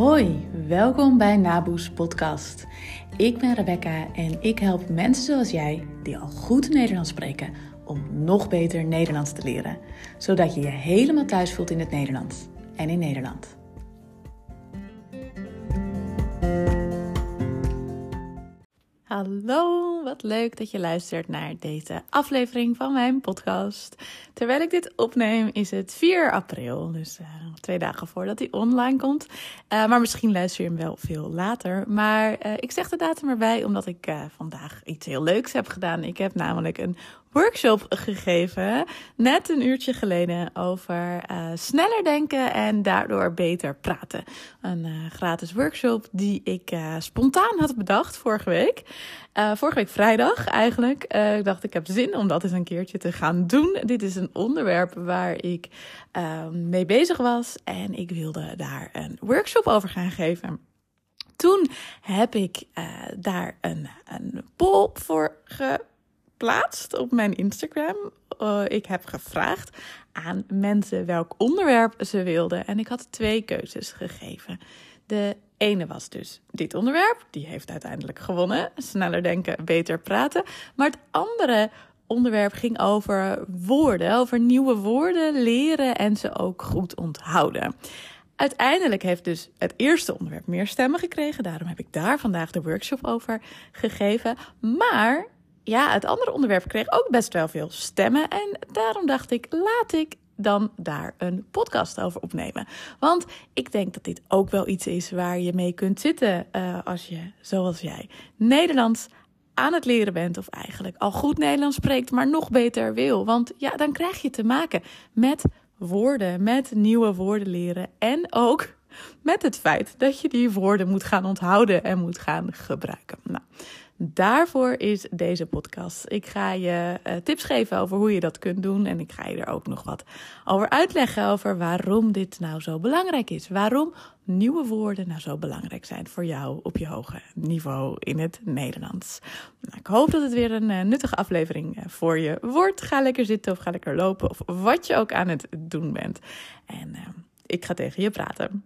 Hoi, welkom bij Naboes Podcast. Ik ben Rebecca en ik help mensen zoals jij, die al goed Nederlands spreken, om nog beter Nederlands te leren. Zodat je je helemaal thuis voelt in het Nederlands en in Nederland. Hallo, wat leuk dat je luistert naar deze aflevering van mijn podcast. Terwijl ik dit opneem is het 4 april, dus uh, twee dagen voordat hij online komt. Uh, maar misschien luister je hem wel veel later. Maar uh, ik zeg de datum erbij omdat ik vandaag iets heel leuks heb gedaan. Ik heb namelijk een workshop gegeven, net een uurtje geleden, over uh, sneller denken en daardoor beter praten. Een uh, gratis workshop die ik uh, spontaan had bedacht vorige week. vorige week vrijdag eigenlijk. ik dacht, ik heb zin om dat eens een keertje te gaan doen. Dit is een onderwerp waar ik mee bezig was en ik wilde daar een workshop over gaan geven. Toen heb ik daar een, een poll voor ge geplaatst op mijn Instagram. Uh, ik heb gevraagd aan mensen welk onderwerp ze wilden. En ik had twee keuzes gegeven. De ene was dus dit onderwerp. Die heeft uiteindelijk gewonnen. Sneller denken, beter praten. Maar het andere onderwerp ging over woorden. Over nieuwe woorden leren en ze ook goed onthouden. Uiteindelijk heeft dus het eerste onderwerp meer stemmen gekregen. Daarom heb ik daar vandaag de workshop over gegeven. Maar ja, het andere onderwerp kreeg ook best wel veel stemmen. En daarom dacht ik, laat ik dan daar een podcast over opnemen. Want ik denk dat dit ook wel iets is waar je mee kunt zitten uh, als je, zoals jij, Nederlands aan het leren bent of eigenlijk al goed Nederlands spreekt, maar nog beter wil. Want ja, dan krijg je te maken met woorden, met nieuwe woorden leren en ook met het feit dat je die woorden moet gaan onthouden en moet gaan gebruiken. Nou, Daarvoor is deze podcast. Ik ga je uh, tips geven over hoe je dat kunt doen. En ik ga je er ook nog wat over uitleggen over waarom dit nou zo belangrijk is. Waarom nieuwe woorden nou zo belangrijk zijn voor jou op je hoge niveau in het Nederlands. Nou, ik hoop dat het weer een uh, nuttige aflevering uh, voor je wordt. Ga lekker zitten of ga lekker lopen of wat je ook aan het doen bent. En ik ga tegen je praten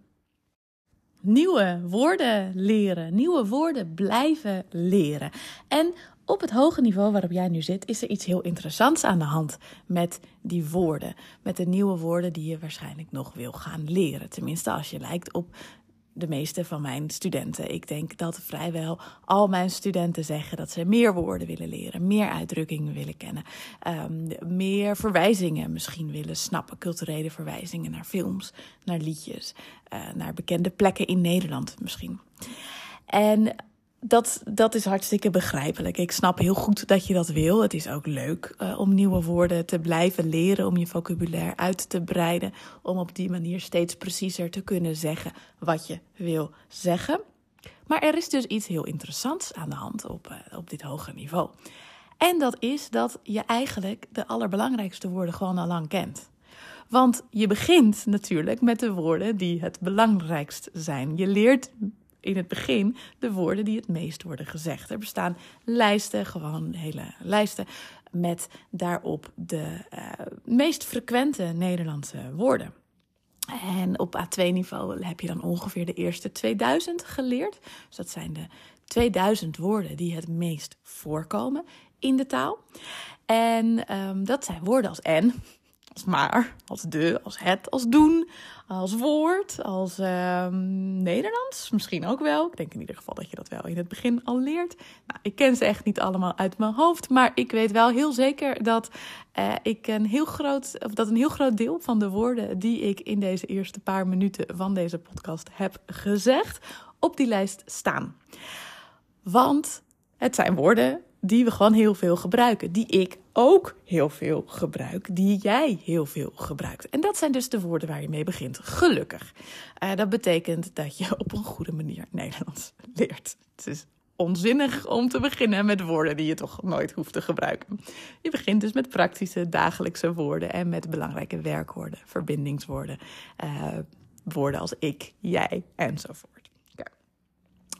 nieuwe woorden leren, nieuwe woorden blijven leren. En op het hoge niveau waarop jij nu zit, is er iets heel interessants aan de hand met die woorden. Met de nieuwe woorden die je waarschijnlijk nog wil gaan leren. Tenminste, als je lijkt op de meeste van mijn studenten. Ik denk dat vrijwel al mijn studenten zeggen dat ze meer woorden willen leren, meer uitdrukkingen willen kennen, um, meer verwijzingen misschien willen snappen, culturele verwijzingen naar films, naar liedjes, uh, naar bekende plekken in Nederland misschien. En dat, dat is hartstikke begrijpelijk. Ik snap heel goed dat je dat wil. Het is ook leuk uh, om nieuwe woorden te blijven leren, om je vocabulaire uit te breiden, om op die manier steeds preciezer te kunnen zeggen wat je wil zeggen. Maar er is dus iets heel interessants aan de hand op, uh, op dit hoge niveau. En dat is dat je eigenlijk de allerbelangrijkste woorden gewoon al lang kent. Want je begint natuurlijk met de woorden die het belangrijkst zijn. Je leert in het begin de woorden die het meest worden gezegd. Er bestaan lijsten, gewoon hele lijsten, met daarop de uh, meest frequente Nederlandse woorden. En op A2-niveau heb je dan ongeveer de eerste 2000 geleerd. Dus dat zijn de 2000 woorden die het meest voorkomen in de taal. En um, dat zijn woorden als en, als maar, als de, als het, als doen, als woord, als uh, Nederlands. Misschien ook wel. Ik denk in ieder geval dat je dat wel in het begin al leert. Nou, ik ken ze echt niet allemaal uit mijn hoofd. Maar ik weet wel heel zeker dat, uh, ik een heel groot, of dat een heel groot deel van de woorden die ik in deze eerste paar minuten van deze podcast heb gezegd, op die lijst staan. Want het zijn woorden die we gewoon heel veel gebruiken. Die ik ook heel veel gebruik. Die jij heel veel gebruikt. En dat zijn dus de woorden waar je mee begint. Gelukkig. Uh, dat betekent dat je op een goede manier Nederlands leert. Het is onzinnig om te beginnen met woorden die je toch nooit hoeft te gebruiken. Je begint dus met praktische dagelijkse woorden en met belangrijke werkwoorden, verbindingswoorden, uh, woorden als ik, jij enzovoort.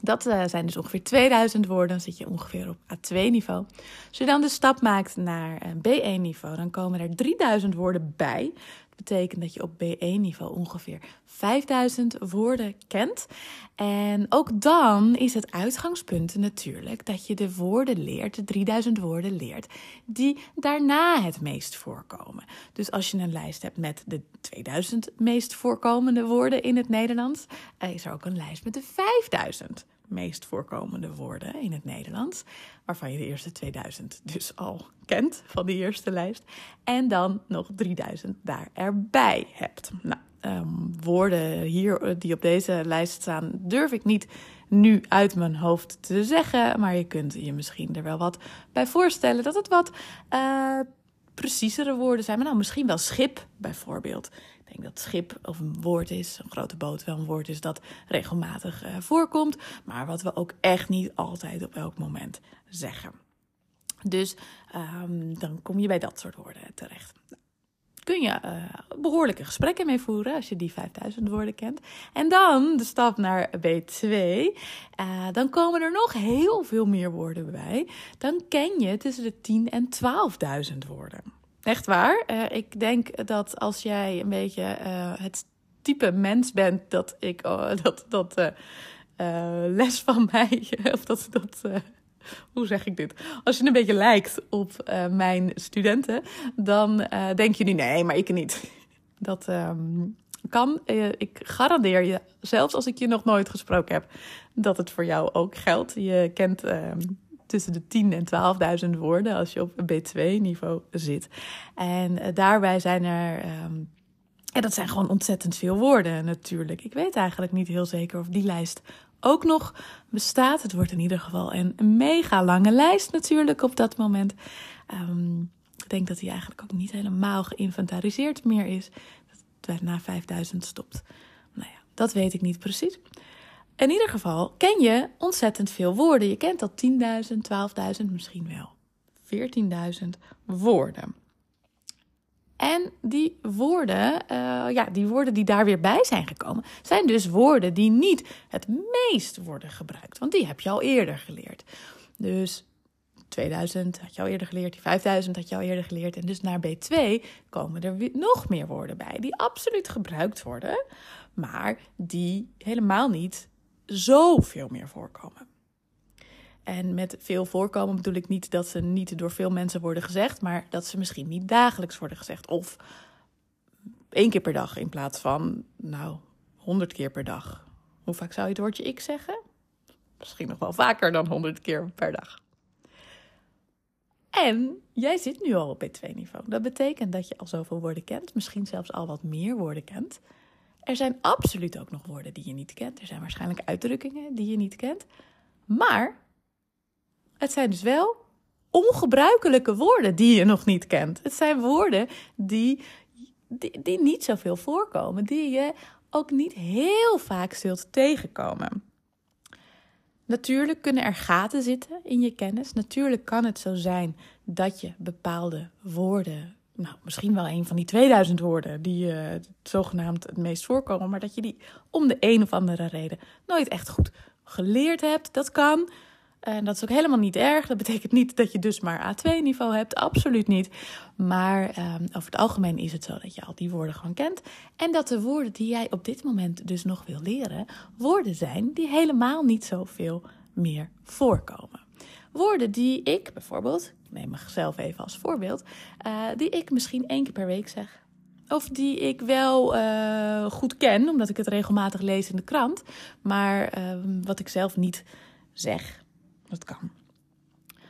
Dat uh, zijn dus ongeveer 2000 woorden. Dan zit je ongeveer op A2-niveau. Als je dan de stap maakt naar uh, B1-niveau, dan komen er 3000 woorden bij. Betekent dat je op B1-niveau ongeveer 5000 woorden kent. En ook dan is het uitgangspunt natuurlijk dat je de woorden leert, de 3000 woorden leert, die daarna het meest voorkomen. Dus als je een lijst hebt met de 2000 meest voorkomende woorden in het Nederlands, eh, is er ook een lijst met de 5000 meest voorkomende woorden in het Nederlands. Waarvan je de eerste 2000 dus al kent van die eerste lijst. En dan nog 3000 daar erbij hebt. Nou, ehm, woorden hier eh, die op deze lijst staan, durf ik niet nu uit mijn hoofd te zeggen. Maar je kunt je misschien er wel wat bij voorstellen dat het wat uh, preciezere woorden zijn. Maar nou, misschien wel schip bijvoorbeeld. Dat schip of een woord is, een grote boot wel een woord is dat regelmatig uh, voorkomt, maar wat we ook echt niet altijd op elk moment zeggen. Dus um, dan kom je bij dat soort woorden terecht. Kun je uh, behoorlijke gesprekken mee voeren als je die 5000 woorden kent. En dan de stap naar B2. Uh, dan komen er nog heel veel meer woorden bij. Dan ken je tussen de 10 en 12.000 woorden. Echt waar. Uh, ik denk dat als jij een beetje uh, het type mens bent dat ik uh, dat, dat les van mij, of dat, dat hoe zeg ik dit? Als je een beetje lijkt op mijn studenten, dan denk je nu nee, maar ik niet. Dat um, kan. ik garandeer je, zelfs als ik je nog nooit gesproken heb, dat het voor jou ook geldt. Je kent ehm, tussen de 10 en 12.000 woorden als je op een B2-niveau zit. En uh, daarbij zijn er. Um, ja, dat zijn gewoon ontzettend veel woorden natuurlijk. Ik weet eigenlijk niet heel zeker of die lijst ook nog bestaat. Het wordt in ieder geval een mega lange lijst natuurlijk op dat moment. Um, ik denk dat die eigenlijk ook niet helemaal geïnventariseerd meer is. Dat het na 5000 stopt. Nou ja, dat weet ik niet precies. In ieder geval ken je ontzettend veel woorden. Je kent al 10.000, 12.000, misschien wel 14.000 woorden. En die woorden, uh, ja, die woorden die daar weer bij zijn gekomen, zijn dus woorden die niet het meest worden gebruikt. Want die heb je al eerder geleerd. Dus 2000 had je al eerder geleerd, die 5000 had je al eerder geleerd. En dus naar B2 komen er nog meer woorden bij die absoluut gebruikt worden, maar die helemaal niet zoveel meer voorkomen. En met veel voorkomen bedoel ik niet dat ze niet door veel mensen worden gezegd, maar dat ze misschien niet dagelijks worden gezegd. Of één keer per dag in plaats van, nou, honderd keer per dag. Hoe vaak zou je het woordje ik zeggen? Misschien nog wel vaker dan honderd keer per dag. En jij zit nu al op B2-niveau. Dat betekent dat je al zoveel woorden kent, misschien zelfs al wat meer woorden kent. Er zijn absoluut ook nog woorden die je niet kent. Er zijn waarschijnlijk uitdrukkingen die je niet kent. Maar het zijn dus wel ongebruikelijke woorden die je nog niet kent. Het zijn woorden die, die, niet zoveel voorkomen, die je ook niet heel vaak zult tegenkomen. Natuurlijk kunnen er gaten zitten in je kennis. Natuurlijk kan het zo zijn dat je bepaalde woorden nou, misschien wel een van die 2000 woorden die uh, zogenaamd het meest voorkomen, maar dat je die om de een of andere reden nooit echt goed geleerd hebt. Dat kan. En dat is ook helemaal niet erg. Dat betekent niet dat je dus maar A2-niveau hebt. Absoluut niet. Maar um, over het algemeen is het zo dat je al die woorden gewoon kent. En dat de woorden die jij op dit moment dus nog wil leren, woorden zijn die helemaal niet zoveel meer voorkomen. Woorden die ik bijvoorbeeld, ik neem mezelf even als voorbeeld, uh, die ik misschien één keer per week zeg. Of die ik wel uh, goed ken, omdat ik het regelmatig lees in de krant. Maar uh, wat ik zelf niet zeg. Dat kan.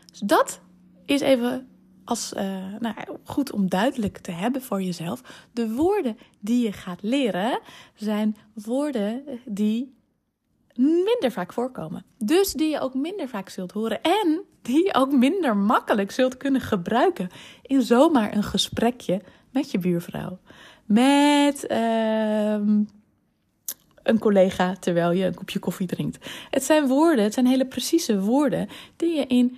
Dus dat is even als, nou, goed om duidelijk te hebben voor jezelf. De woorden die je gaat leren zijn woorden die minder vaak voorkomen. Dus die je ook minder vaak zult horen en die je ook minder makkelijk zult kunnen gebruiken in zomaar een gesprekje met je buurvrouw. Met uh, een collega terwijl je een kopje koffie drinkt. Het zijn woorden, het zijn hele precieze woorden die je in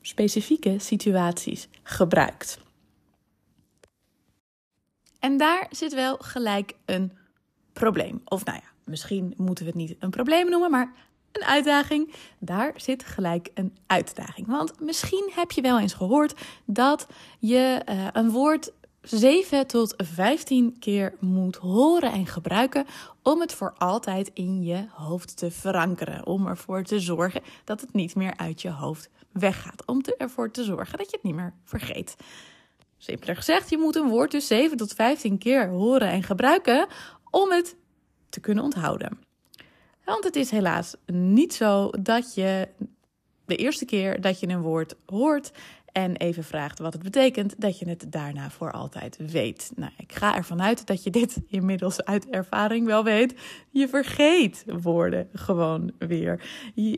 specifieke situaties gebruikt. En daar zit wel gelijk een probleem. Of nou ja, misschien moeten we het niet een probleem noemen, maar een uitdaging. Daar zit gelijk een uitdaging. Want misschien heb je wel eens gehoord dat je uh, een woord 7 tot 15 keer moet horen en gebruiken om het voor altijd in je hoofd te verankeren. Om ervoor te zorgen dat het niet meer uit je hoofd weggaat. Om ervoor te zorgen dat je het niet meer vergeet. Simpeler gezegd, je moet een woord dus 7 tot 15 keer horen en gebruiken om het te kunnen onthouden. Want het is helaas niet zo dat je de eerste keer dat je een woord hoort en even vraagt wat het betekent, dat je het daarna voor altijd weet. Nou, ik ga ervan uit dat je dit inmiddels uit ervaring wel weet. Je vergeet woorden gewoon weer.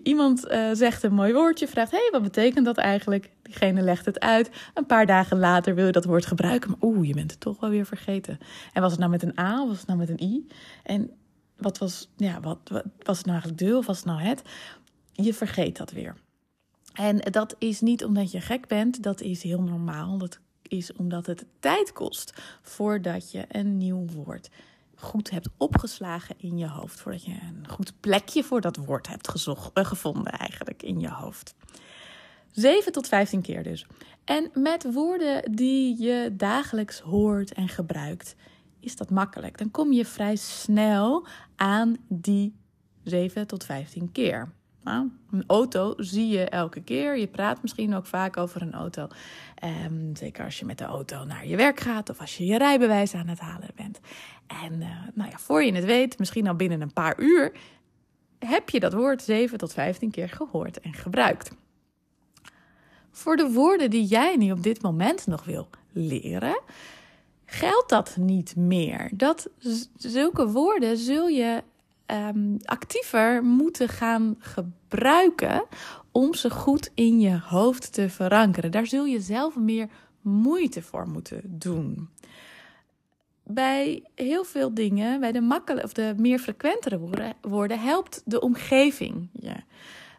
iemand uh, zegt een mooi woordje, vraagt: hé, hey, wat betekent dat eigenlijk? Diegene legt het uit. Een paar dagen later wil je dat woord gebruiken, maar oeh, je bent het toch wel weer vergeten. En was het nou met een A of was het nou met een I? En wat was, ja, wat, wat was het nou eigenlijk of was het nou het? Je vergeet dat weer. En dat is niet omdat je gek bent, dat is heel normaal. Dat is omdat het tijd kost voordat je een nieuw woord goed hebt opgeslagen in je hoofd. Voordat je een goed plekje voor dat woord hebt gezocht, uh, gevonden eigenlijk in je hoofd. 7 tot 15 keer dus. En met woorden die je dagelijks hoort en gebruikt, is dat makkelijk. Dan kom je vrij snel aan die 7 tot 15 keer. Nou, een auto zie je elke keer. Je praat misschien ook vaak over een auto. Um, zeker als je met de auto naar je werk gaat of als je je rijbewijs aan het halen bent. En uh, nou ja, voor je het weet, misschien al binnen een paar uur, heb je dat woord 7 tot 15 keer gehoord en gebruikt. Voor de woorden die jij nu op dit moment nog wil leren, geldt dat niet meer. Dat zulke woorden zul je um, actiever moeten gaan gebruiken om ze goed in je hoofd te verankeren. Daar zul je zelf meer moeite voor moeten doen. Bij heel veel dingen, bij de makkelijke of de meer frequentere woorden, helpt de omgeving je.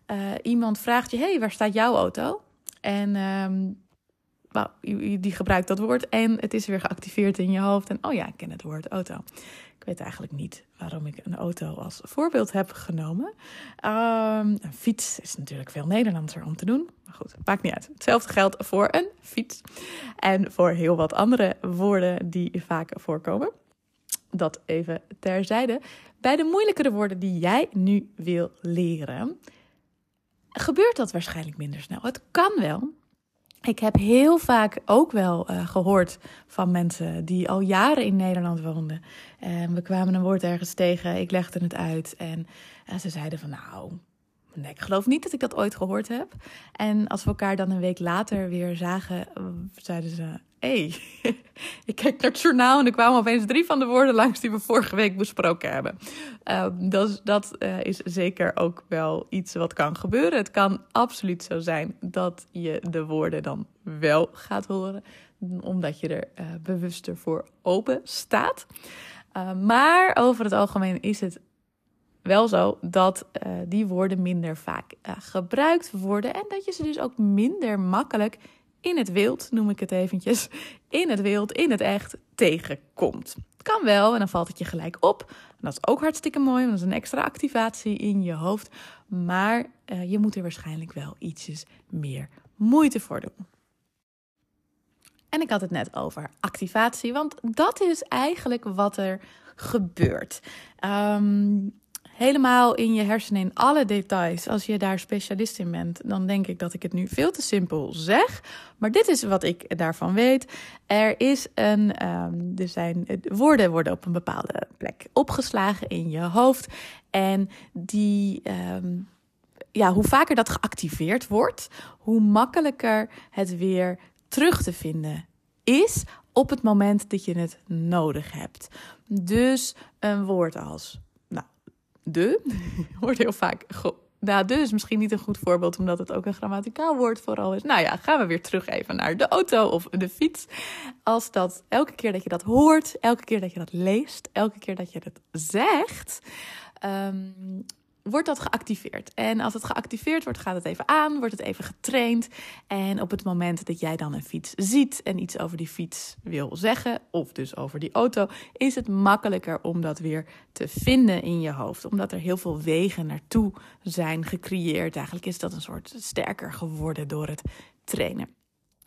Uh, iemand vraagt je: hey, waar staat jouw auto? En um, die gebruikt dat woord en het is weer geactiveerd in je hoofd. En oh ja, ik ken het woord auto. Ik weet eigenlijk niet waarom ik een auto als voorbeeld heb genomen. Um, een fiets is natuurlijk veel Nederlandser om te doen. Maar goed, maakt niet uit. Hetzelfde geldt voor een fiets. En voor heel wat andere woorden die vaak voorkomen. Dat even terzijde. Bij de moeilijkere woorden die jij nu wil leren, gebeurt dat waarschijnlijk minder snel. Het kan wel, ik heb heel vaak ook wel uh, gehoord van mensen die al jaren in Nederland woonden. En we kwamen een woord ergens tegen, ik legde het uit en uh, ze zeiden van nou, nee, ik geloof niet dat ik dat ooit gehoord heb. En als we elkaar dan een week later weer zagen, zeiden ze: hey, ik kijk naar het journaal en er kwamen opeens drie van de woorden langs die we vorige week besproken hebben. Uh, dat dat uh, is zeker ook wel iets wat kan gebeuren. Het kan absoluut zo zijn dat je de woorden dan wel gaat horen, omdat je er uh, bewuster voor open staat. maar over het algemeen is het wel zo dat uh, die woorden minder vaak uh, gebruikt worden en dat je ze dus ook minder makkelijk in het wild, noem ik het eventjes, in het wild, in het echt tegenkomt. Kan wel en dan valt het je gelijk op. En dat is ook hartstikke mooi, want dat is een extra activatie in je hoofd. Maar uh, je moet er waarschijnlijk wel ietsjes meer moeite voor doen. En ik had het net over activatie, want dat is eigenlijk wat er gebeurt. Um, helemaal in je hersenen in alle details. Als je daar specialist in bent, dan denk ik dat ik het nu veel te simpel zeg. Maar dit is wat ik daarvan weet. Er is een, um, er zijn woorden worden op een bepaalde plek opgeslagen in je hoofd. En die, um, ja, hoe vaker dat geactiveerd wordt, hoe makkelijker het weer terug te vinden is op het moment dat je het nodig hebt. Dus een woord als de wordt heel vaak. Nou, de is misschien niet een goed voorbeeld, omdat het ook een grammaticaal woord vooral is. Nou ja, gaan we weer terug even naar de auto of de fiets. Als dat elke keer dat je dat hoort, elke keer dat je dat leest, elke keer dat je dat zegt, um, wordt dat geactiveerd. En als het geactiveerd wordt, gaat het even aan, wordt het even getraind. En op het moment dat jij dan een fiets ziet en iets over die fiets wil zeggen, of dus over die auto, is het makkelijker om dat weer te vinden in je hoofd. Omdat er heel veel wegen naartoe zijn gecreëerd. Eigenlijk is dat een soort sterker geworden door het trainen.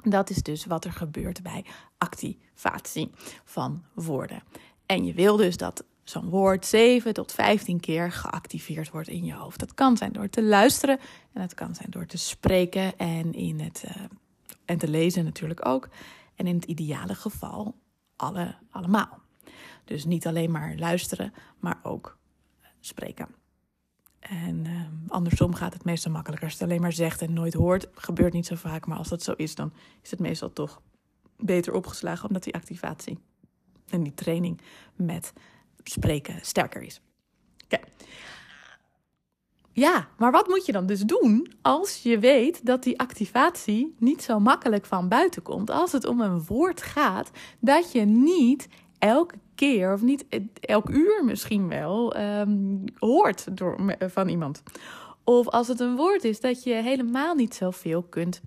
Dat is dus wat er gebeurt bij activatie van woorden. En je wil dus dat zo'n woord 7 tot 15 keer geactiveerd wordt in je hoofd. Dat kan zijn door te luisteren en het kan zijn door te spreken en, in het, uh, en te lezen natuurlijk ook. En in het ideale geval alle, allemaal. Dus niet alleen maar luisteren, maar ook spreken. En uh, andersom gaat het meestal makkelijker. Als het alleen maar zegt en nooit hoort, gebeurt niet zo vaak. Maar als dat zo is, dan is het meestal toch beter opgeslagen, omdat die activatie en die training met spreken sterker is. Oké. Ja, maar wat moet je dan dus doen als je weet dat die activatie niet zo makkelijk van buiten komt? Als het om een woord gaat dat je niet elke keer, of niet elk uur misschien wel, um, hoort door, van iemand. Of als het een woord is dat je helemaal niet zoveel kunt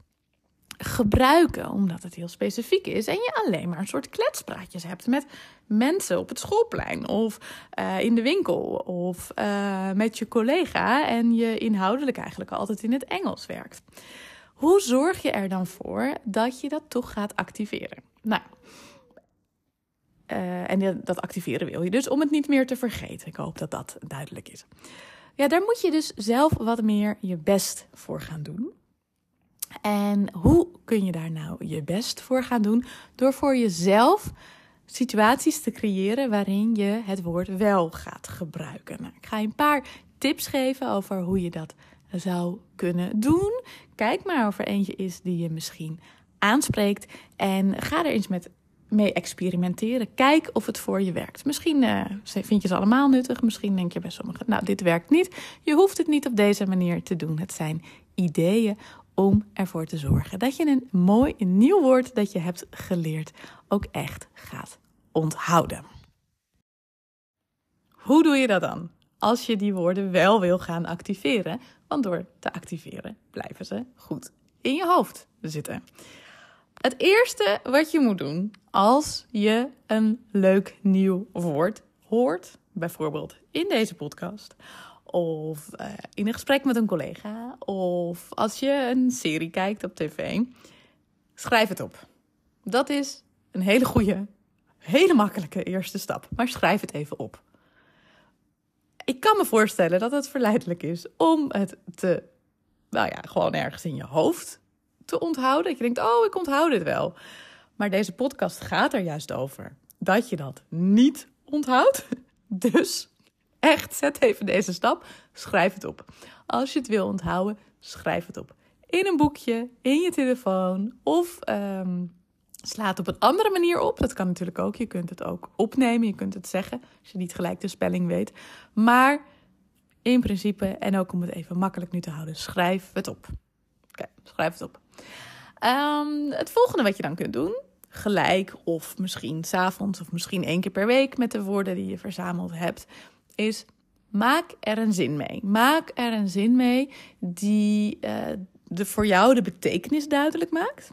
gebruiken, omdat het heel specifiek is. En je alleen maar een soort kletspraatjes hebt met mensen op het schoolplein of uh, in de winkel of uh, met je collega en je inhoudelijk eigenlijk altijd in het Engels werkt. Hoe zorg je er dan voor dat je dat toch gaat activeren? Nou, uh, en dat activeren wil je dus om het niet meer te vergeten. Ik hoop dat dat duidelijk is. Ja, daar moet je dus zelf wat meer je best voor gaan doen. En hoe kun je daar nou je best voor gaan doen? Door voor jezelf situaties te creëren waarin je het woord wel gaat gebruiken. Nou, ik ga je een paar tips geven over hoe je dat zou kunnen doen. Kijk maar of er eentje is die je misschien aanspreekt. En ga er eens met mee experimenteren. Kijk of het voor je werkt. Misschien uh, vind je ze allemaal nuttig. Misschien denk je bij sommigen, nou, dit werkt niet. Je hoeft het niet op deze manier te doen. Het zijn ideeën om ervoor te zorgen dat je een mooi nieuw woord dat je hebt geleerd ook echt gaat onthouden. Hoe doe je dat dan? Als je die woorden wel wil gaan activeren, want door te activeren blijven ze goed in je hoofd zitten. Het eerste wat je moet doen als je een leuk nieuw woord hoort, bijvoorbeeld in deze podcast, of uh, in een gesprek met een collega, of als je een serie kijkt op tv, schrijf het op. Dat is een hele goede, hele makkelijke eerste stap, maar schrijf het even op. Ik kan me voorstellen dat het verleidelijk is om het te, nou ja, gewoon ergens in je hoofd te onthouden. Dat je denkt, oh, ik onthoud dit wel. Maar deze podcast gaat er juist over dat je dat niet onthoudt. Dus echt, zet even deze stap. Schrijf het op. Als je het wil onthouden, schrijf het op. In een boekje, in je telefoon of um, sla het op een andere manier op. Dat kan natuurlijk ook. Je kunt het ook opnemen, je kunt het zeggen als je niet gelijk de spelling weet. Maar in principe, en ook om het even makkelijk nu te houden, schrijf het op. Oké, schrijf het op. Um, het volgende wat je dan kunt doen, gelijk of misschien s'avonds of misschien één keer per week met de woorden die je verzameld hebt, is maak er een zin mee. Maak er een zin mee die uh, de, voor jou de betekenis duidelijk maakt.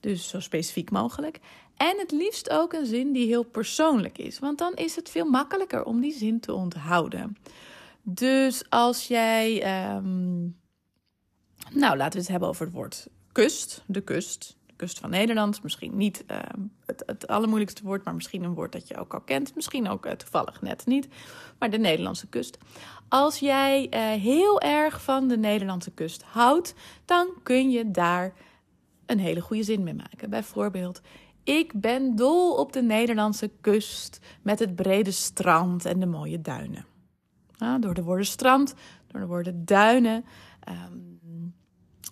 Dus zo specifiek mogelijk. En het liefst ook een zin die heel persoonlijk is, want dan is het veel makkelijker om die zin te onthouden. Dus als jij, um, nou laten we het hebben over het woord kust, de kust, kust van Nederland. Misschien niet uh, het, het allermoeilijkste woord, maar misschien een woord dat je ook al kent. Misschien ook uh, toevallig net niet, maar de Nederlandse kust. Als jij uh, heel erg van de Nederlandse kust houdt, dan kun je daar een hele goede zin mee maken. Bijvoorbeeld, ik ben dol op de Nederlandse kust met het brede strand en de mooie duinen. Nou, door de woorden strand, door de woorden duinen. Um,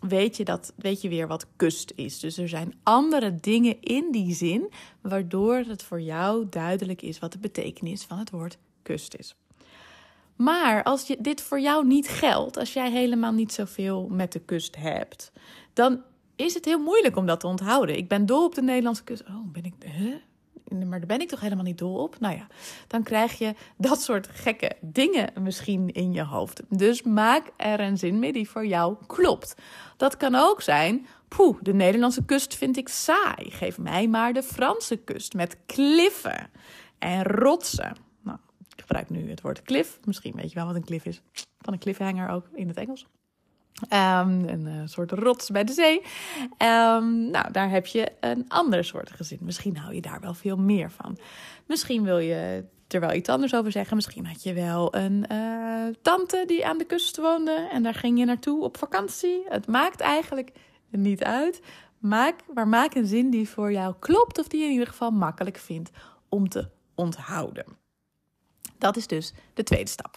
weet je, dat, weet je weer wat kust is. Dus er zijn andere dingen in die zin, waardoor het voor jou duidelijk is wat de betekenis van het woord kust is. Maar als je, dit voor jou niet geldt, als jij helemaal niet zoveel met de kust hebt, dan is het heel moeilijk om dat te onthouden. Ik ben dol op de Nederlandse kust. Oh, ben ik. Huh? Maar daar ben ik toch helemaal niet dol op? Nou ja, dan krijg je dat soort gekke dingen misschien in je hoofd. Dus maak er een zin mee die voor jou klopt. Dat kan ook zijn, poeh, de Nederlandse kust vind ik saai. Geef mij maar de Franse kust met kliffen en rotsen. Nou, ik gebruik nu het woord cliff. Misschien weet je wel wat een cliff is. Van een cliffhanger ook in het Engels. Um, een uh, soort rots bij de zee. Um, nou, daar heb je een ander soort gezin. Misschien hou je daar wel veel meer van. Misschien wil je er wel iets anders over zeggen. Misschien had je wel een uh, tante die aan de kust woonde en daar ging je naartoe op vakantie. Het maakt eigenlijk niet uit. Maak, maar maak een zin die voor jou klopt of die je in ieder geval makkelijk vindt om te onthouden. Dat is dus de tweede stap.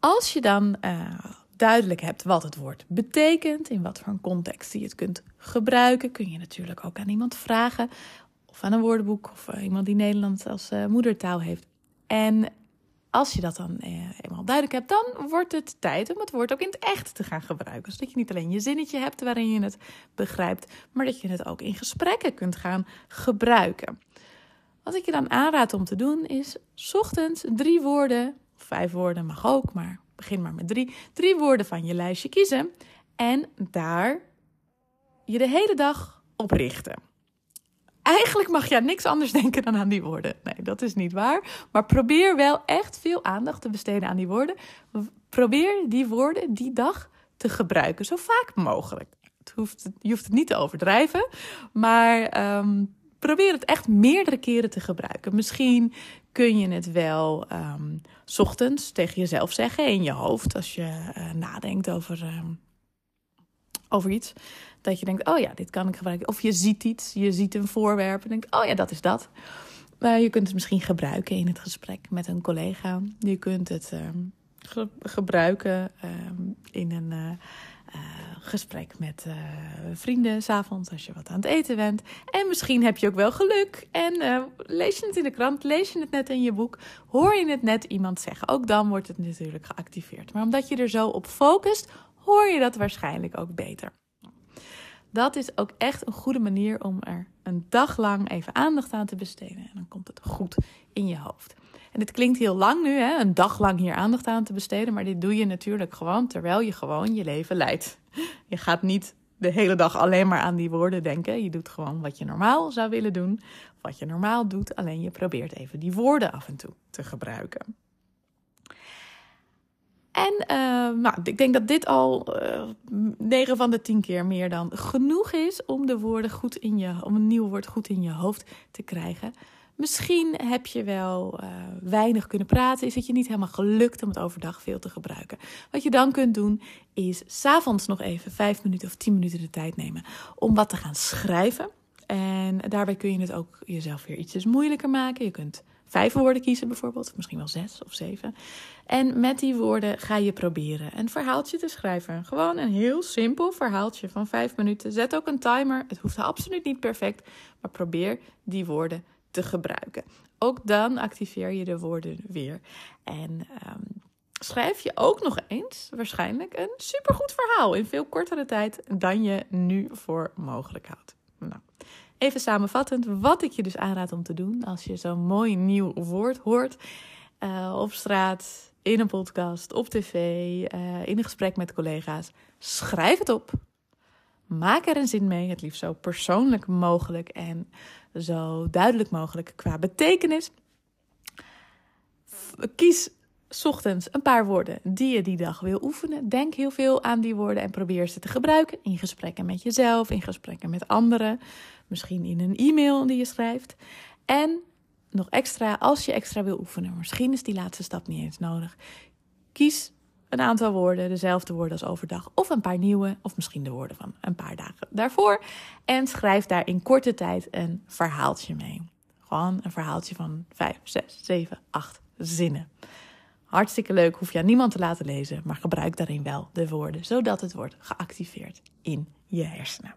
Als je dan uh, duidelijk hebt wat het woord betekent, in wat voor een context je het kunt gebruiken, kun je natuurlijk ook aan iemand vragen of aan een woordenboek of uh, iemand die Nederlands als uh, moedertaal heeft. En als je dat dan eenmaal duidelijk hebt, dan wordt het tijd om het woord ook in het echt te gaan gebruiken. Zodat je niet alleen je zinnetje hebt waarin je het begrijpt, maar dat je het ook in gesprekken kunt gaan gebruiken. Wat ik je dan aanraad om te doen is ochtends drie woorden, vijf woorden mag ook, maar begin maar met drie, drie woorden van je lijstje kiezen en daar je de hele dag op richten. Eigenlijk mag je aan niks anders denken dan aan die woorden. Nee, dat is niet waar. Maar probeer wel echt veel aandacht te besteden aan die woorden. Probeer die woorden die dag te gebruiken, zo vaak mogelijk. Het hoeft, je hoeft het niet te overdrijven, maar um, probeer het echt meerdere keren te gebruiken. Misschien kun je het wel um, ochtends tegen jezelf zeggen in je hoofd als je uh, nadenkt over, um, over iets. Dat je denkt, oh ja, dit kan ik gebruiken. Of je ziet iets, je ziet een voorwerp en denkt, oh ja, dat is dat. Uh, je kunt het misschien gebruiken in het gesprek met een collega. Je kunt het ge gebruiken in een... Uh, gesprek met uh, vrienden s'avonds als je wat aan het eten bent. En misschien heb je ook wel geluk en uh, lees je het in de krant, lees je het net in je boek, hoor je het net iemand zeggen. Ook dan wordt het natuurlijk geactiveerd. Maar omdat je er zo op focust, hoor je dat waarschijnlijk ook beter. Dat is ook echt een goede manier om er een dag lang even aandacht aan te besteden. En dan komt het goed in je hoofd. En dit klinkt heel lang nu, hè? een dag lang hier aandacht aan te besteden. Maar dit doe je natuurlijk gewoon terwijl je gewoon je leven leidt. Je gaat niet de hele dag alleen maar aan die woorden denken. Je doet gewoon wat je normaal zou willen doen. Wat je normaal doet, alleen je probeert even die woorden af en toe te gebruiken. En uh, nou, ik denk dat dit al uh, 9 van de 10 keer meer dan genoeg is om de woorden goed in je, om een nieuw woord goed in je hoofd te krijgen. Misschien heb je wel uh, weinig kunnen praten. Is het je niet helemaal gelukt om het overdag veel te gebruiken. Wat je dan kunt doen, is s'avonds nog even 5 minuten of 10 minuten de tijd nemen om wat te gaan schrijven. En daarbij kun je het ook jezelf weer ietsjes moeilijker maken. Je kunt vijf woorden kiezen bijvoorbeeld, misschien wel zes of zeven. En met die woorden ga je proberen een verhaaltje te schrijven. Gewoon een heel simpel verhaaltje van vijf minuten. Zet ook een timer. Het hoeft absoluut niet perfect, maar probeer die woorden te gebruiken. Ook dan activeer je de woorden weer. En um, schrijf je ook nog eens waarschijnlijk een supergoed verhaal in veel kortere tijd dan je nu voor mogelijk houdt. Nou, even samenvattend wat ik je dus aanraad om te doen als je zo'n mooi nieuw woord hoort uh, op straat, in een podcast, op tv, uh, in een gesprek met collega's. Schrijf het op. Maak er een zin mee, het liefst zo persoonlijk mogelijk en zo duidelijk mogelijk qua betekenis. Kies ochtends een paar woorden die je die dag wil oefenen. Denk heel veel aan die woorden en probeer ze te gebruiken in gesprekken met jezelf, in gesprekken met anderen, misschien in een e-mail die je schrijft. En nog extra, als je extra wil oefenen, misschien is die laatste stap niet eens nodig. Kies een aantal woorden, dezelfde woorden als overdag, of een paar nieuwe, of misschien de woorden van een paar dagen daarvoor. En schrijf daar in korte tijd een verhaaltje mee. Gewoon een verhaaltje van 5, 6, 7, 8 zinnen. Hartstikke leuk, hoef je aan niemand te laten lezen, maar gebruik daarin wel de woorden, zodat het wordt geactiveerd in je hersenen.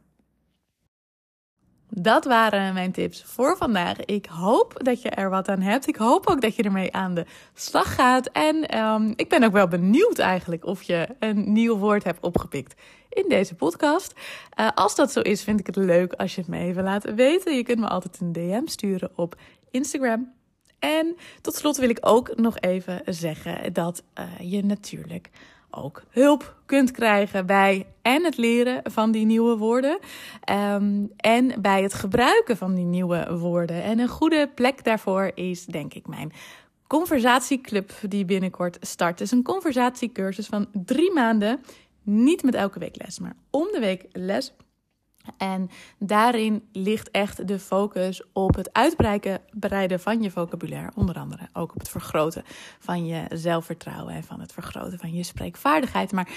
Dat waren mijn tips voor vandaag. Ik hoop dat je er wat aan hebt. Ik hoop ook dat je ermee aan de slag gaat. En um, ik ben ook wel benieuwd eigenlijk of je een nieuw woord hebt opgepikt in deze podcast. Uh, als dat zo is, vind ik het leuk als je het me even laat weten. Je kunt me altijd een DM sturen op Instagram. En tot slot wil ik ook nog even zeggen dat uh, je natuurlijk ook hulp kunt krijgen bij en het leren van die nieuwe woorden um, en bij het gebruiken van die nieuwe woorden. En een goede plek daarvoor is denk ik mijn conversatieclub die binnenkort start. Het is een conversatiecursus van drie maanden Niet met elke week les, maar om de week les. En daarin ligt echt de focus op het uitbreiden van je vocabulaire. Onder andere ook op het vergroten van je zelfvertrouwen en van het vergroten van je spreekvaardigheid. Maar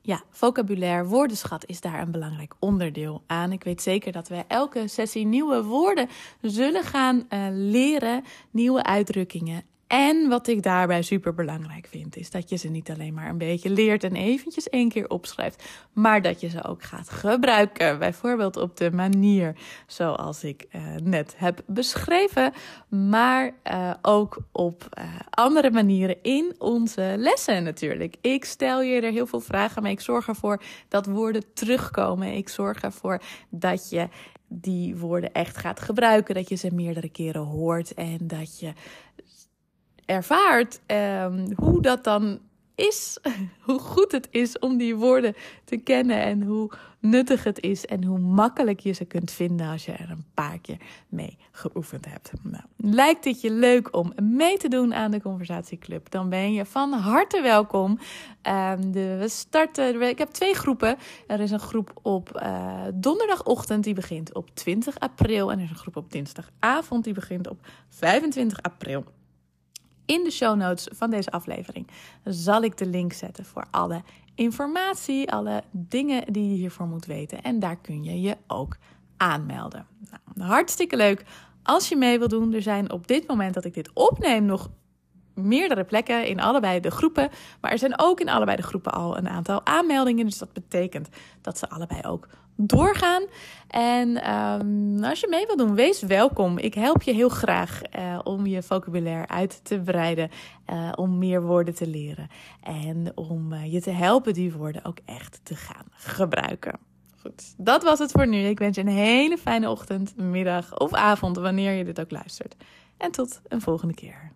ja, vocabulaire, woordenschat is daar een belangrijk onderdeel aan. Ik weet zeker dat we elke sessie nieuwe woorden zullen gaan uh, leren, nieuwe uitdrukkingen. En wat ik daarbij super belangrijk vind, is dat je ze niet alleen maar een beetje leert en eventjes één keer opschrijft, maar dat je ze ook gaat gebruiken. Bijvoorbeeld op de manier zoals ik uh, net heb beschreven, maar uh, ook op uh, andere manieren in onze lessen natuurlijk. Ik stel je er heel veel vragen mee. Ik zorg ervoor dat woorden terugkomen. Ik zorg ervoor dat je die woorden echt gaat gebruiken, dat je ze meerdere keren hoort en dat je ervaart um, hoe dat dan is, hoe goed het is om die woorden te kennen en hoe nuttig het is en hoe makkelijk je ze kunt vinden als je er een paar keer mee geoefend hebt. Nou, lijkt het je leuk om mee te doen aan de conversatieclub? Dan ben je van harte welkom. Um, de, we starten, ik heb twee groepen. Er is een groep op uh, donderdagochtend die begint op 20 april en er is een groep op dinsdagavond die begint op 25 april. In de show notes van deze aflevering zal ik de link zetten voor alle informatie, alle dingen die je hiervoor moet weten. En daar kun je je ook aanmelden. Nou, hartstikke leuk als je mee wil doen. Er zijn op dit moment dat ik dit opneem nog meerdere plekken in allebei de groepen. Maar er zijn ook in allebei de groepen al een aantal aanmeldingen. Dus dat betekent dat ze allebei ook doorgaan. En um, als je mee wil doen, wees welkom. Ik help je heel graag uh, om je vocabulaire uit te breiden. Uh, om meer woorden te leren. En om uh, je te helpen die woorden ook echt te gaan gebruiken. Goed, dat was het voor nu. Ik wens je een hele fijne ochtend, middag of avond, wanneer je dit ook luistert. En tot een volgende keer.